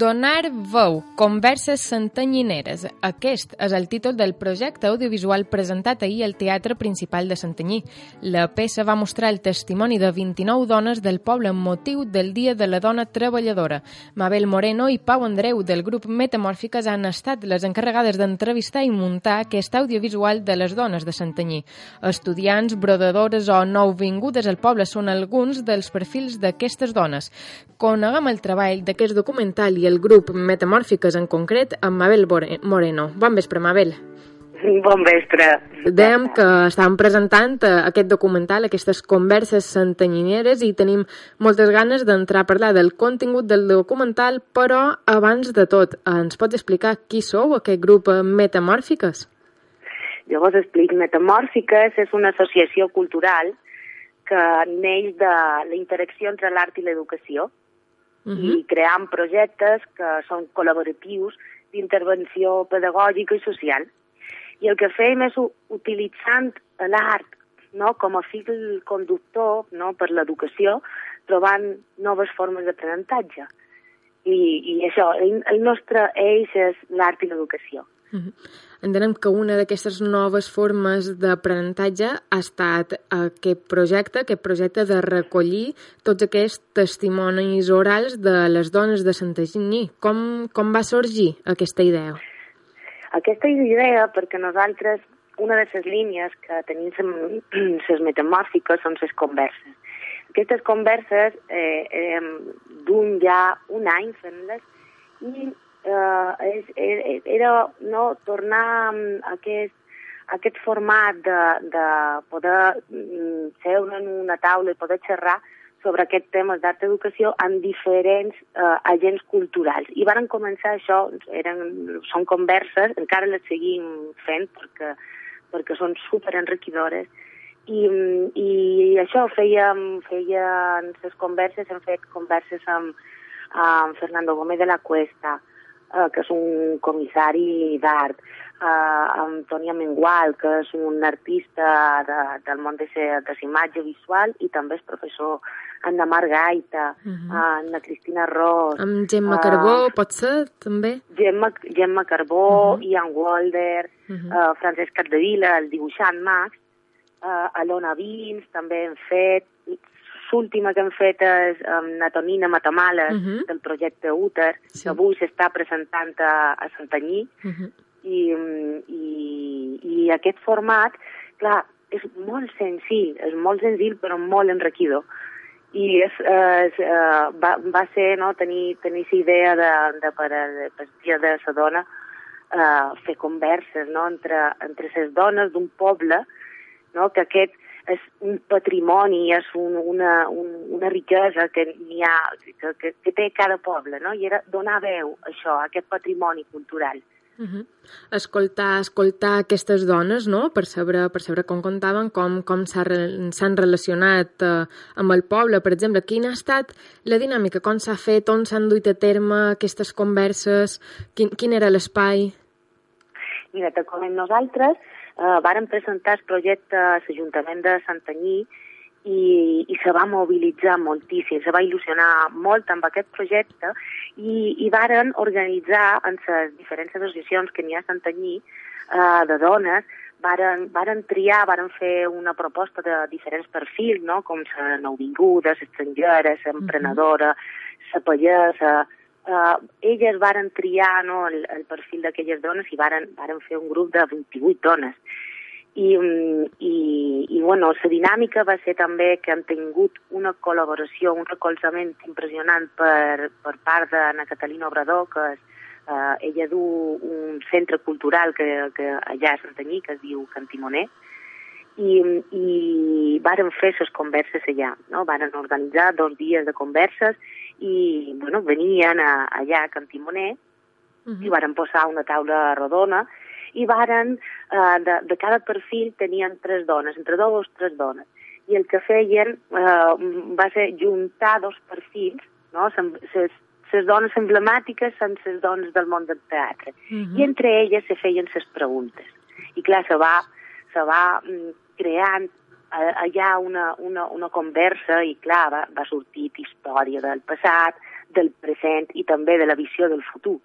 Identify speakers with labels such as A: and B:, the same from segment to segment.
A: Donar veu, converses santanyineres. Aquest és el títol del projecte audiovisual presentat ahir al Teatre Principal de Santanyí. La peça va mostrar el testimoni de 29 dones del poble amb motiu del Dia de la Dona Treballadora. Mabel Moreno i Pau Andreu del grup Metamòrfiques han estat les encarregades d'entrevistar i muntar aquest audiovisual de les dones de Santanyí. Estudiants, brodadores o nouvingudes al poble són alguns dels perfils d'aquestes dones. Coneguem el treball d'aquest documental i el grup Metamòrfiques en concret amb Mabel Moreno. Bon vespre, Mabel.
B: Bon vespre.
A: Dèiem que estàvem presentant eh, aquest documental, aquestes converses santanyineres i tenim moltes ganes d'entrar a parlar del contingut del documental, però abans de tot, ens pots explicar qui sou aquest grup Metamòrfiques?
B: Jo vos explico. Metamòrfiques és una associació cultural que neix de la interacció entre l'art i l'educació uh -huh. i creant projectes que són col·laboratius d'intervenció pedagògica i social. I el que fem és utilitzant l'art no, com a fil conductor no, per l'educació, trobant noves formes d'aprenentatge. I, I això, el, el nostre eix és l'art i l'educació.
A: Entenem que una d'aquestes noves formes d'aprenentatge ha estat aquest projecte, aquest projecte de recollir tots aquests testimonis orals de les dones de Santaginy. Com, com va sorgir aquesta idea?
B: Aquesta idea perquè nosaltres, una de les línies que tenim les metamòrfiques són les converses. Aquestes converses eh, eh, d'un ja un any fent-les i eh, és, era, no, tornar a aquest, a aquest format de, de poder mm, seure en una taula i poder xerrar sobre aquest tema d'art educació amb diferents eh, agents culturals. I van començar això, eren, són converses, encara les seguim fent perquè, perquè són super enriquidores, i, i això fèiem, feien les converses, hem fet converses amb, amb Fernando Gómez de la Cuesta, eh, que és un comissari d'art, eh, Antònia Mengual, que és un artista de, del món de, de imatge visual i també és professor, Anna Mar Gaita, uh -huh. Anna Cristina Ross...
A: Amb Gemma uh, Carbó, pot ser, també?
B: Gemma, Gemma Carbó, uh -huh. Ian Walder, uh -huh. uh, Francesc Capdevila, el dibuixant Max, uh, Alona Vins, també hem fet, l'última que hem fet és amb Natonina Matamala, uh mhm. -huh. del projecte Úter, sí. que avui s'està presentant a, a Santanyí, uh mhm. -huh. I, i, i aquest format, clar, és molt senzill, és molt senzill però molt enriquidor. I és, és, uh, va, va ser no, tenir, tenir aquesta idea de, de, per, de, per dia de la dona uh, fer converses no, entre, entre les dones d'un poble no, que aquest és un patrimoni, és un, una, un, una riquesa que, hi ha, que, que, que té cada poble, no? I era donar veu a això, a aquest patrimoni cultural.
A: Uh -huh. Escoltar, escoltar aquestes dones, no?, per saber, per saber com contaven, com, com s'han relacionat eh, amb el poble, per exemple. Quina ha estat la dinàmica? Com s'ha fet? On s'han duit a terme aquestes converses? Quin, quin era l'espai?
B: Mira, te com nosaltres, eh, varen presentar el projecte a l'Ajuntament de Santanyí i, i se va mobilitzar moltíssim, se va il·lusionar molt amb aquest projecte i, i varen organitzar en les diferents associacions que n'hi ha a Santanyí eh, de dones, varen, varen triar, varen fer una proposta de diferents perfils, no? com la nouvinguda, l'estrangera, l'emprenedora, la pallesa, eh, elles varen triar no, el, el perfil d'aquelles dones i varen, varen fer un grup de 28 dones. I, mm, i, i bueno, la dinàmica va ser també que han tingut una col·laboració, un recolzament impressionant per, per part d'Anna Catalina Obrador, que és, eh, ella du un centre cultural que, que allà a Santanyí, que es diu Cantimoner, i, i varen fer les converses allà, no? varen organitzar dos dies de converses i bueno, venien a, allà a Can Timoner uh -huh. i varen posar una taula rodona i varen, eh, de, de cada perfil tenien tres dones, entre dos o tres dones. I el que feien eh, va ser juntar dos perfils, no? les dones emblemàtiques són les dones del món del teatre. Uh -huh. I entre elles se feien les preguntes. I clar, se va, se va mm, creant allà una, una, una conversa i clar, va, va sortir història del passat, del present i també de la visió del futur.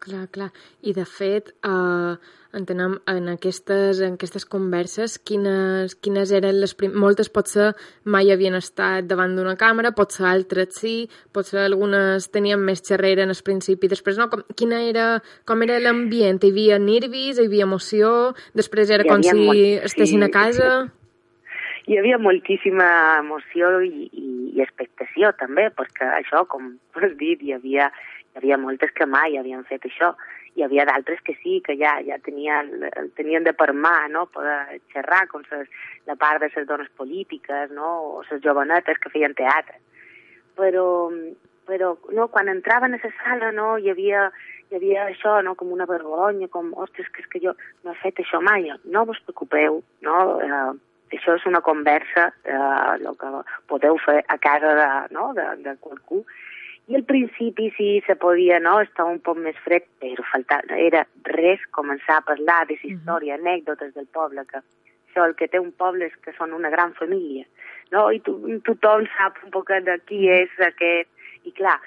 A: Clar, clar. I de fet, eh, entenem en aquestes, en aquestes converses quines, quines eren les prim... Moltes potser mai havien estat davant d'una càmera, potser altres sí, potser algunes tenien més xerrera en el principi, després no. Com, quina era, com era l'ambient? Hi havia nervis, hi havia emoció, després era com si molt... estessin sí. a casa...
B: Hi havia moltíssima emoció i, i, i expectació també, perquè això, com has dit, hi havia hi havia moltes que mai havien fet això. Hi havia d'altres que sí, que ja ja tenien, tenien de per mà, no?, poder xerrar, com ses, la part de les dones polítiques, no?, o les jovenetes que feien teatre. Però, però no, quan entraven a la sala, no, hi havia, hi havia això, no?, com una vergonya, com, ostres, que és que jo no he fet això mai. No vos preocupeu, no?, eh, això és una conversa, eh, el que podeu fer a casa de, no, de, de qualcú, i al principi sí se podia, no?, estava un poc més fred, però faltava, era res començar a parlar de la història, mm -hmm. anècdotes del poble, que això el que té un poble és que són una gran família, no? I tu, tothom sap un poc de qui és aquest... I clar,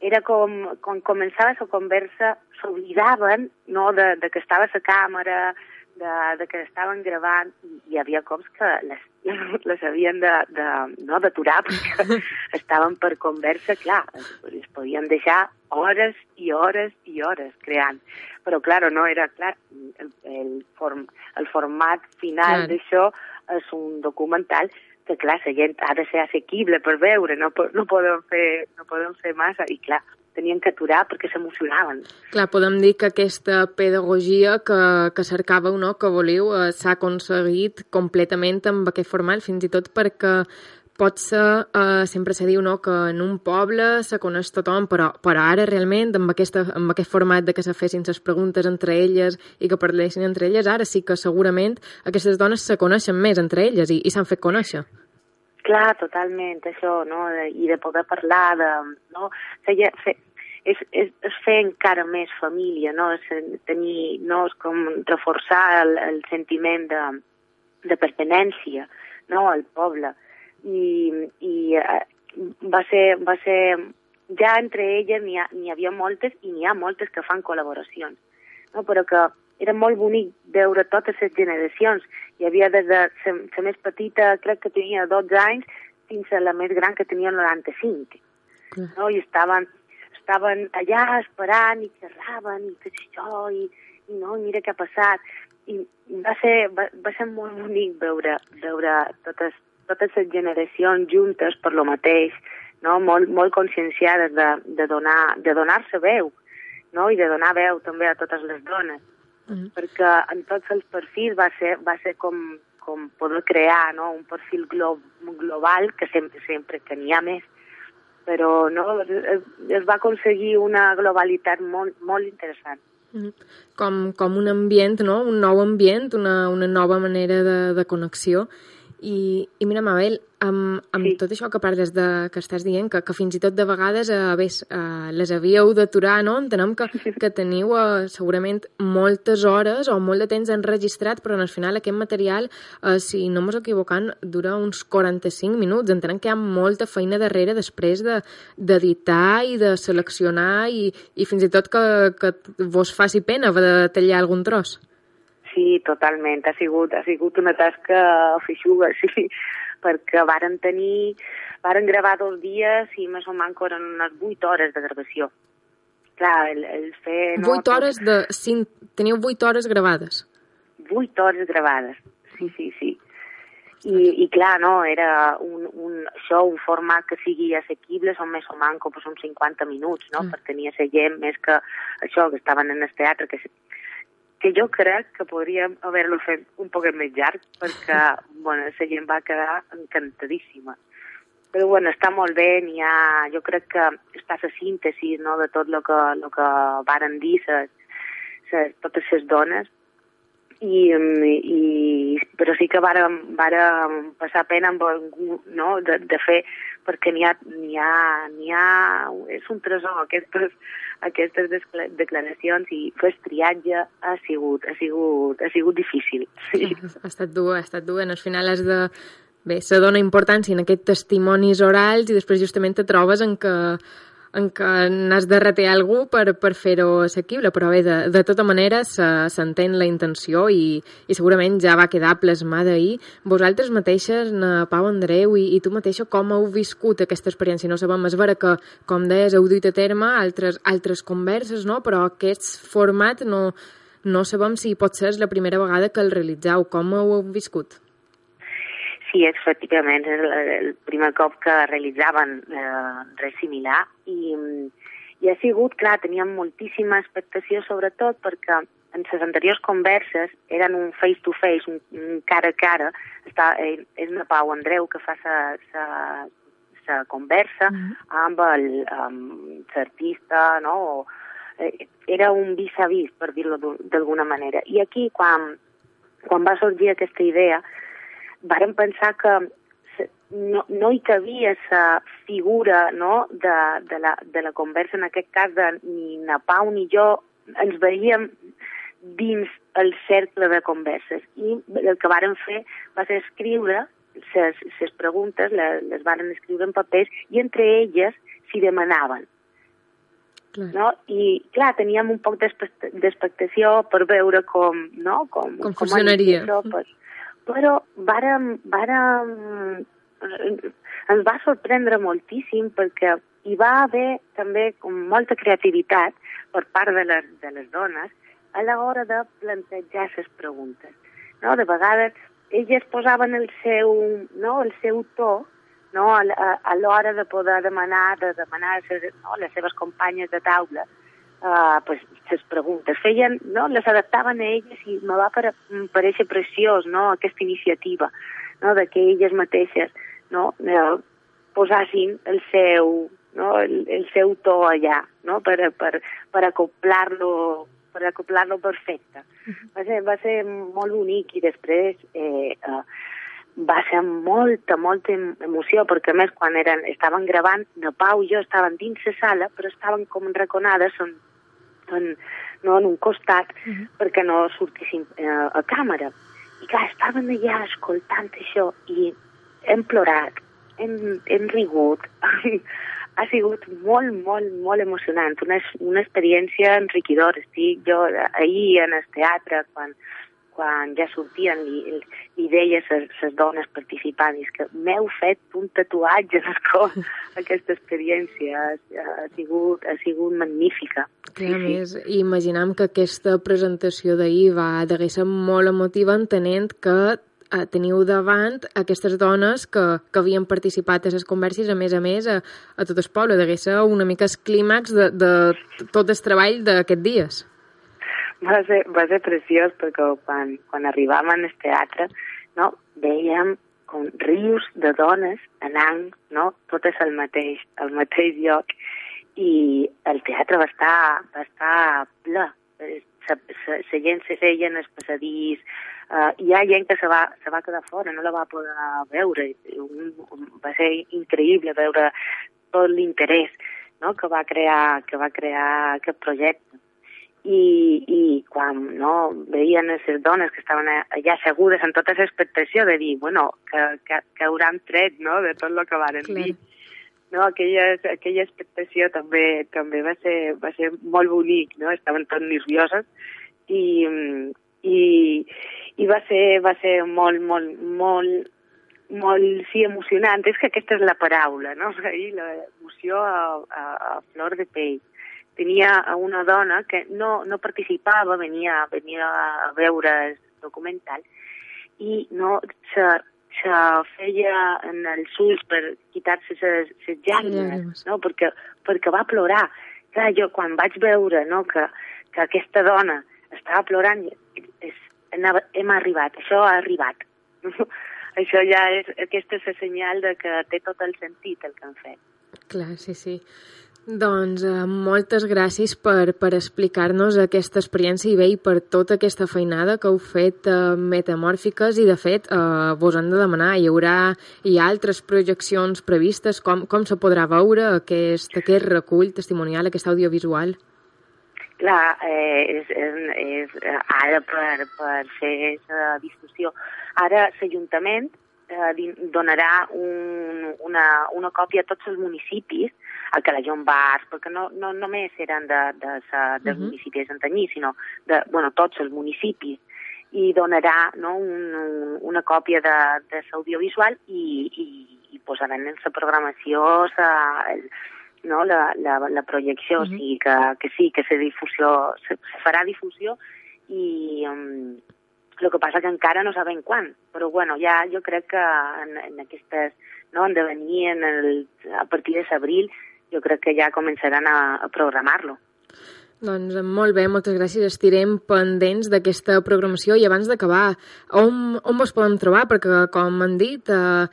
B: era com, quan començava la conversa, s'oblidaven no, de, de que estava la càmera, de, de que estaven gravant i hi havia cops que les, les havien de, de, no, d'aturar perquè estaven per conversa, clar, es, podien deixar hores i hores i hores creant. Però, clar, no era clar, el, el, form, el format final clar. d'això és un documental que, clar, la gent ha de ser assequible per veure, no, no, podem fer, no podem fer massa, i clar, tenien que aturar perquè s'emocionaven.
A: Clar, podem dir que aquesta pedagogia que, que cercàveu, no?, que voleu, eh, s'ha aconseguit completament amb aquest format, fins i tot perquè pot ser, eh, sempre se diu no, que en un poble se coneix tothom, però, però ara realment amb, aquesta, amb aquest format de que se fessin les preguntes entre elles i que parlessin entre elles, ara sí que segurament aquestes dones se coneixen més entre elles i, i s'han fet conèixer.
B: Clar, totalment, això, no? I de poder parlar, de, no? Feia, fe, és, és, és fer encara més família, no? És tenir, no? És com reforçar el, el sentiment de, de pertenència, no? Al poble. I, i eh, va ser, va ser, ja entre elles n'hi ha, havia moltes i n'hi ha moltes que fan col·laboracions, no? Però que era molt bonic veure totes les generacions. Hi havia des de la més petita, crec que tenia 12 anys, fins a la més gran que tenia 95. No? I estaven, estaven allà esperant i xerraven i tot això i, i no, mira què ha passat. I va ser, va, va ser molt bonic veure, veure totes, totes les generacions juntes per lo mateix, no? molt, molt conscienciades de, de donar-se de donar veu no? i de donar veu també a totes les dones -hmm. perquè en tots els perfils va ser, va ser com, com poder crear no? un perfil glo global, que sempre, sempre que n'hi ha més, però no, es, es va aconseguir una globalitat molt, molt interessant.
A: Com, com un ambient, no? un nou ambient, una, una nova manera de, de connexió. I, i mira, Mabel, amb, amb sí. tot això que parles de, que estàs dient, que, que fins i tot de vegades eh, ves, eh, les havíeu d'aturar, no? Entenem que, que teniu eh, segurament moltes hores o molt de temps enregistrat, però al final aquest material, eh, si no m'ho equivocant, dura uns 45 minuts. Entenem que hi ha molta feina darrere després d'editar de, i de seleccionar i, i fins i tot que, que vos faci pena de tallar algun tros.
B: Sí, totalment. Ha sigut, ha sigut una tasca feixuga, sí, perquè varen tenir, varen gravar dos dies i més o menys eren unes vuit hores de gravació. Clar, el, el fer...
A: No, vuit hores de... Cinc, teniu vuit hores gravades?
B: Vuit hores gravades, sí, sí, sí. I, i clar, no, era un, un, això, un format que sigui assequible, són més o menys com uns 50 minuts, no?, mm. per tenir a gent més que això, que estaven en el teatre, que que jo crec que podríem haver-lo fet un poc més llarg perquè, bueno, la gent va quedar encantadíssima. Però, bueno, està molt bé, n'hi ha, jo crec que està la síntesi, no?, de tot el que, lo que varen dir ses, ses, totes les dones, i, i, però sí que vàrem, vàrem passar pena amb algú, no?, de, de fer, perquè n'hi ha, n'hi ha, ha, és un tresor aquestes, aquestes declaracions i fer triatge ha sigut, ha sigut, ha sigut difícil. Sí.
A: Ha estat dur, ha estat dur, al final has de bé, se dona importància en aquests testimonis orals i després justament te trobes en que en què n'has de reter algú per, per fer-ho assequible, però bé, de, de tota manera s'entén la intenció i, i segurament ja va quedar plasmada ahir. Vosaltres mateixes, na Pau Andreu i, i tu mateixa, com heu viscut aquesta experiència? No sabem, és vera que, com deies, heu duit a terme altres, altres converses, no? però aquest format no, no sabem si pot ser la primera vegada que el realitzeu. Com ho heu viscut?
B: Sí, efectivament, és el, el primer cop que realitzaven eh, res similar i, i ha sigut, clar, teníem moltíssima expectació, sobretot perquè en les anteriors converses eren un face-to-face, -face, un, un cara a cara. Està, eh, és una Pau Andreu que fa la conversa mm -hmm. amb l'artista, no? O, eh, era un vis a vis, per dir-lo d'alguna manera. I aquí, quan, quan va sorgir aquesta idea, vàrem pensar que no, no hi cabia la figura no, de, de, la, de la conversa, en aquest cas de ni na Pau ni jo ens veiem dins el cercle de converses. I el que vàrem fer va ser escriure les preguntes, les, les varen escriure en papers i entre elles s'hi demanaven. Clar. No? I, clar, teníem un poc d'expectació per veure com, no?
A: com, com, com funcionaria. Això,
B: per, però vàrem, vàrem, ens va sorprendre moltíssim perquè hi va haver també com molta creativitat per part de les, de les dones a l'hora de plantejar les preguntes. No? De vegades elles posaven el seu, no? el seu to no? a, a, a l'hora de poder demanar, de demanar les, no? les seves companyes de taula uh, pues, les preguntes. Feien, no? les adaptaven a elles i me va pare, pareixer preciós no? aquesta iniciativa no? de que elles mateixes no? Uh, posassin el seu, no? el, el seu to allà no? per, per, per acoplar-lo per acoplar-lo perfecte. Va ser, va ser molt bonic i després eh, uh, va ser molta, molta emoció, perquè a més quan eren, estaven gravant, de Pau i jo estaven dins la sala, però estaven com reconades, són en, no, en un costat uh -huh. perquè no sortissin eh, a càmera. I clar, estaven allà escoltant això i hem plorat, hem, hem rigut, ha sigut molt, molt, molt emocionant, una, una experiència enriquidora. Estic jo ahir en el teatre, quan quan ja sortien i, i deia les dones participants que m'heu fet un tatuatge en el cor. Aquesta experiència ha, ha, sigut, ha sigut magnífica.
A: Sí, a més, sí. imaginam que aquesta presentació d'ahir va deguer ser molt emotiva entenent que eh, teniu davant aquestes dones que, que havien participat a les converses, a més a més, a, a tot el poble. Degué ser una mica el clímax de, de tot el treball d'aquests dies
B: va ser, va ser preciós perquè quan, quan arribàvem al teatre no, veiem com rius de dones anant no, totes al mateix, al mateix lloc i el teatre va estar, va estar ple. La gent se feia en el passadís, uh, hi ha gent que se va, se va quedar fora, no la va poder veure. Un, un, va ser increïble veure tot l'interès no, que va crear que va crear aquest projecte i, i quan no, veien les dones que estaven allà segures amb tota l'expectació de dir, bueno, que, que, que hauran tret no, de tot el que varen Clar. dir. No, aquella, aquella expectació també també va ser, va ser molt bonic, no? estaven tot nervioses i, i, i va, ser, va ser molt, molt, molt, molt sí, emocionant. És que aquesta és la paraula, no? l'emoció a, a, a flor de pell tenia una dona que no, no participava, venia, venia a veure el documental i no se, se feia en els ulls per quitar-se les, llàgrimes, no? perquè, perquè va plorar. Clar, jo quan vaig veure no, que, que aquesta dona estava plorant, és, anava, hem arribat, això ha arribat. això ja és, aquesta és la senyal de que té tot el sentit el que han fet.
A: Clar, sí, sí. Doncs eh, moltes gràcies per, per explicar-nos aquesta experiència i bé, i per tota aquesta feinada que heu fet eh, metamòrfiques i, de fet, eh, vos han de demanar. Hi haurà hi ha altres projeccions previstes? Com, com se podrà veure aquest, aquest recull testimonial, aquest audiovisual?
B: Clar, eh, és, és, és ara per, per fer aquesta discussió. Ara l'Ajuntament eh, donarà un, una, una còpia a tots els municipis, a Calajón Bars, perquè no, no només eren de, de, de, del uh -huh. municipi de Santanyí, sinó de bueno, tots els municipis, i donarà no, un, un, una còpia de, de l'audiovisual i, i, i posaran en la programació sa, el, no, la, la, la projecció, uh -huh. o sigui que, que sí, que se, difusió, se, se farà difusió i um, el que passa que encara no sabem quan, però bueno, ja jo crec que en, en aquestes, no, en devenir en el, a partir de l'abril, jo crec que ja començaran a, a programar-lo.
A: Doncs molt bé, moltes gràcies. Estirem pendents d'aquesta programació i abans d'acabar, on, on vos podem trobar? Perquè, com han dit, eh,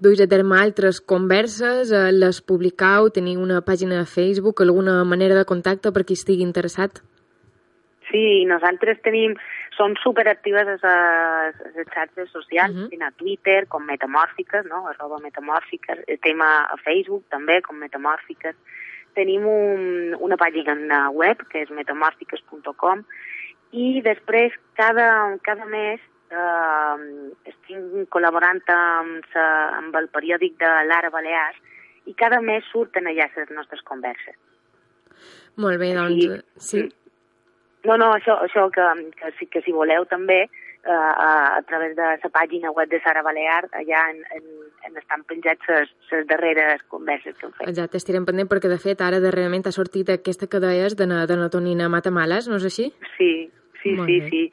A: duis a terme altres converses, eh, les publicau, teniu una pàgina de Facebook, alguna manera de contacte per qui estigui interessat?
B: Sí, nosaltres tenim, som superactives a les xarxes socials, uh -huh. a Twitter com metamòrfiques, no? arroba metamòrfiques, estem a, Facebook també com metamòrfiques, tenim un, una pàgina web que és metamòrfiques.com i després cada, cada mes eh, estic col·laborant amb, sa, amb el periòdic de l'Ara Balears i cada mes surten allà les nostres converses.
A: Molt bé, doncs... sí.
B: No, no, això, això que, que, si, que si voleu també, eh, a, a través de la pàgina web de Sara Balear, allà en, en, en estan penjats les darreres converses que hem fet.
A: Exacte, estirem pendent perquè, de fet, ara darrerament ha sortit aquesta que deies de, de Natonina Matamales, no és així?
B: Sí, sí, Molt sí, bé. sí.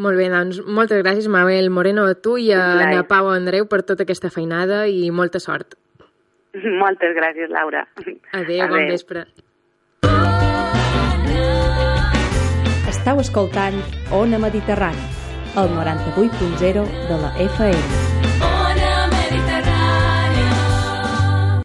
A: Molt bé, doncs moltes gràcies, Mabel Moreno, a tu i a Ana Pau Andreu per tota aquesta feinada i molta sort.
B: Moltes gràcies, Laura.
A: Adéu, Adéu. bon vespre.
C: Estau escoltant Ona Mediterrani, el 98.0 de la FM.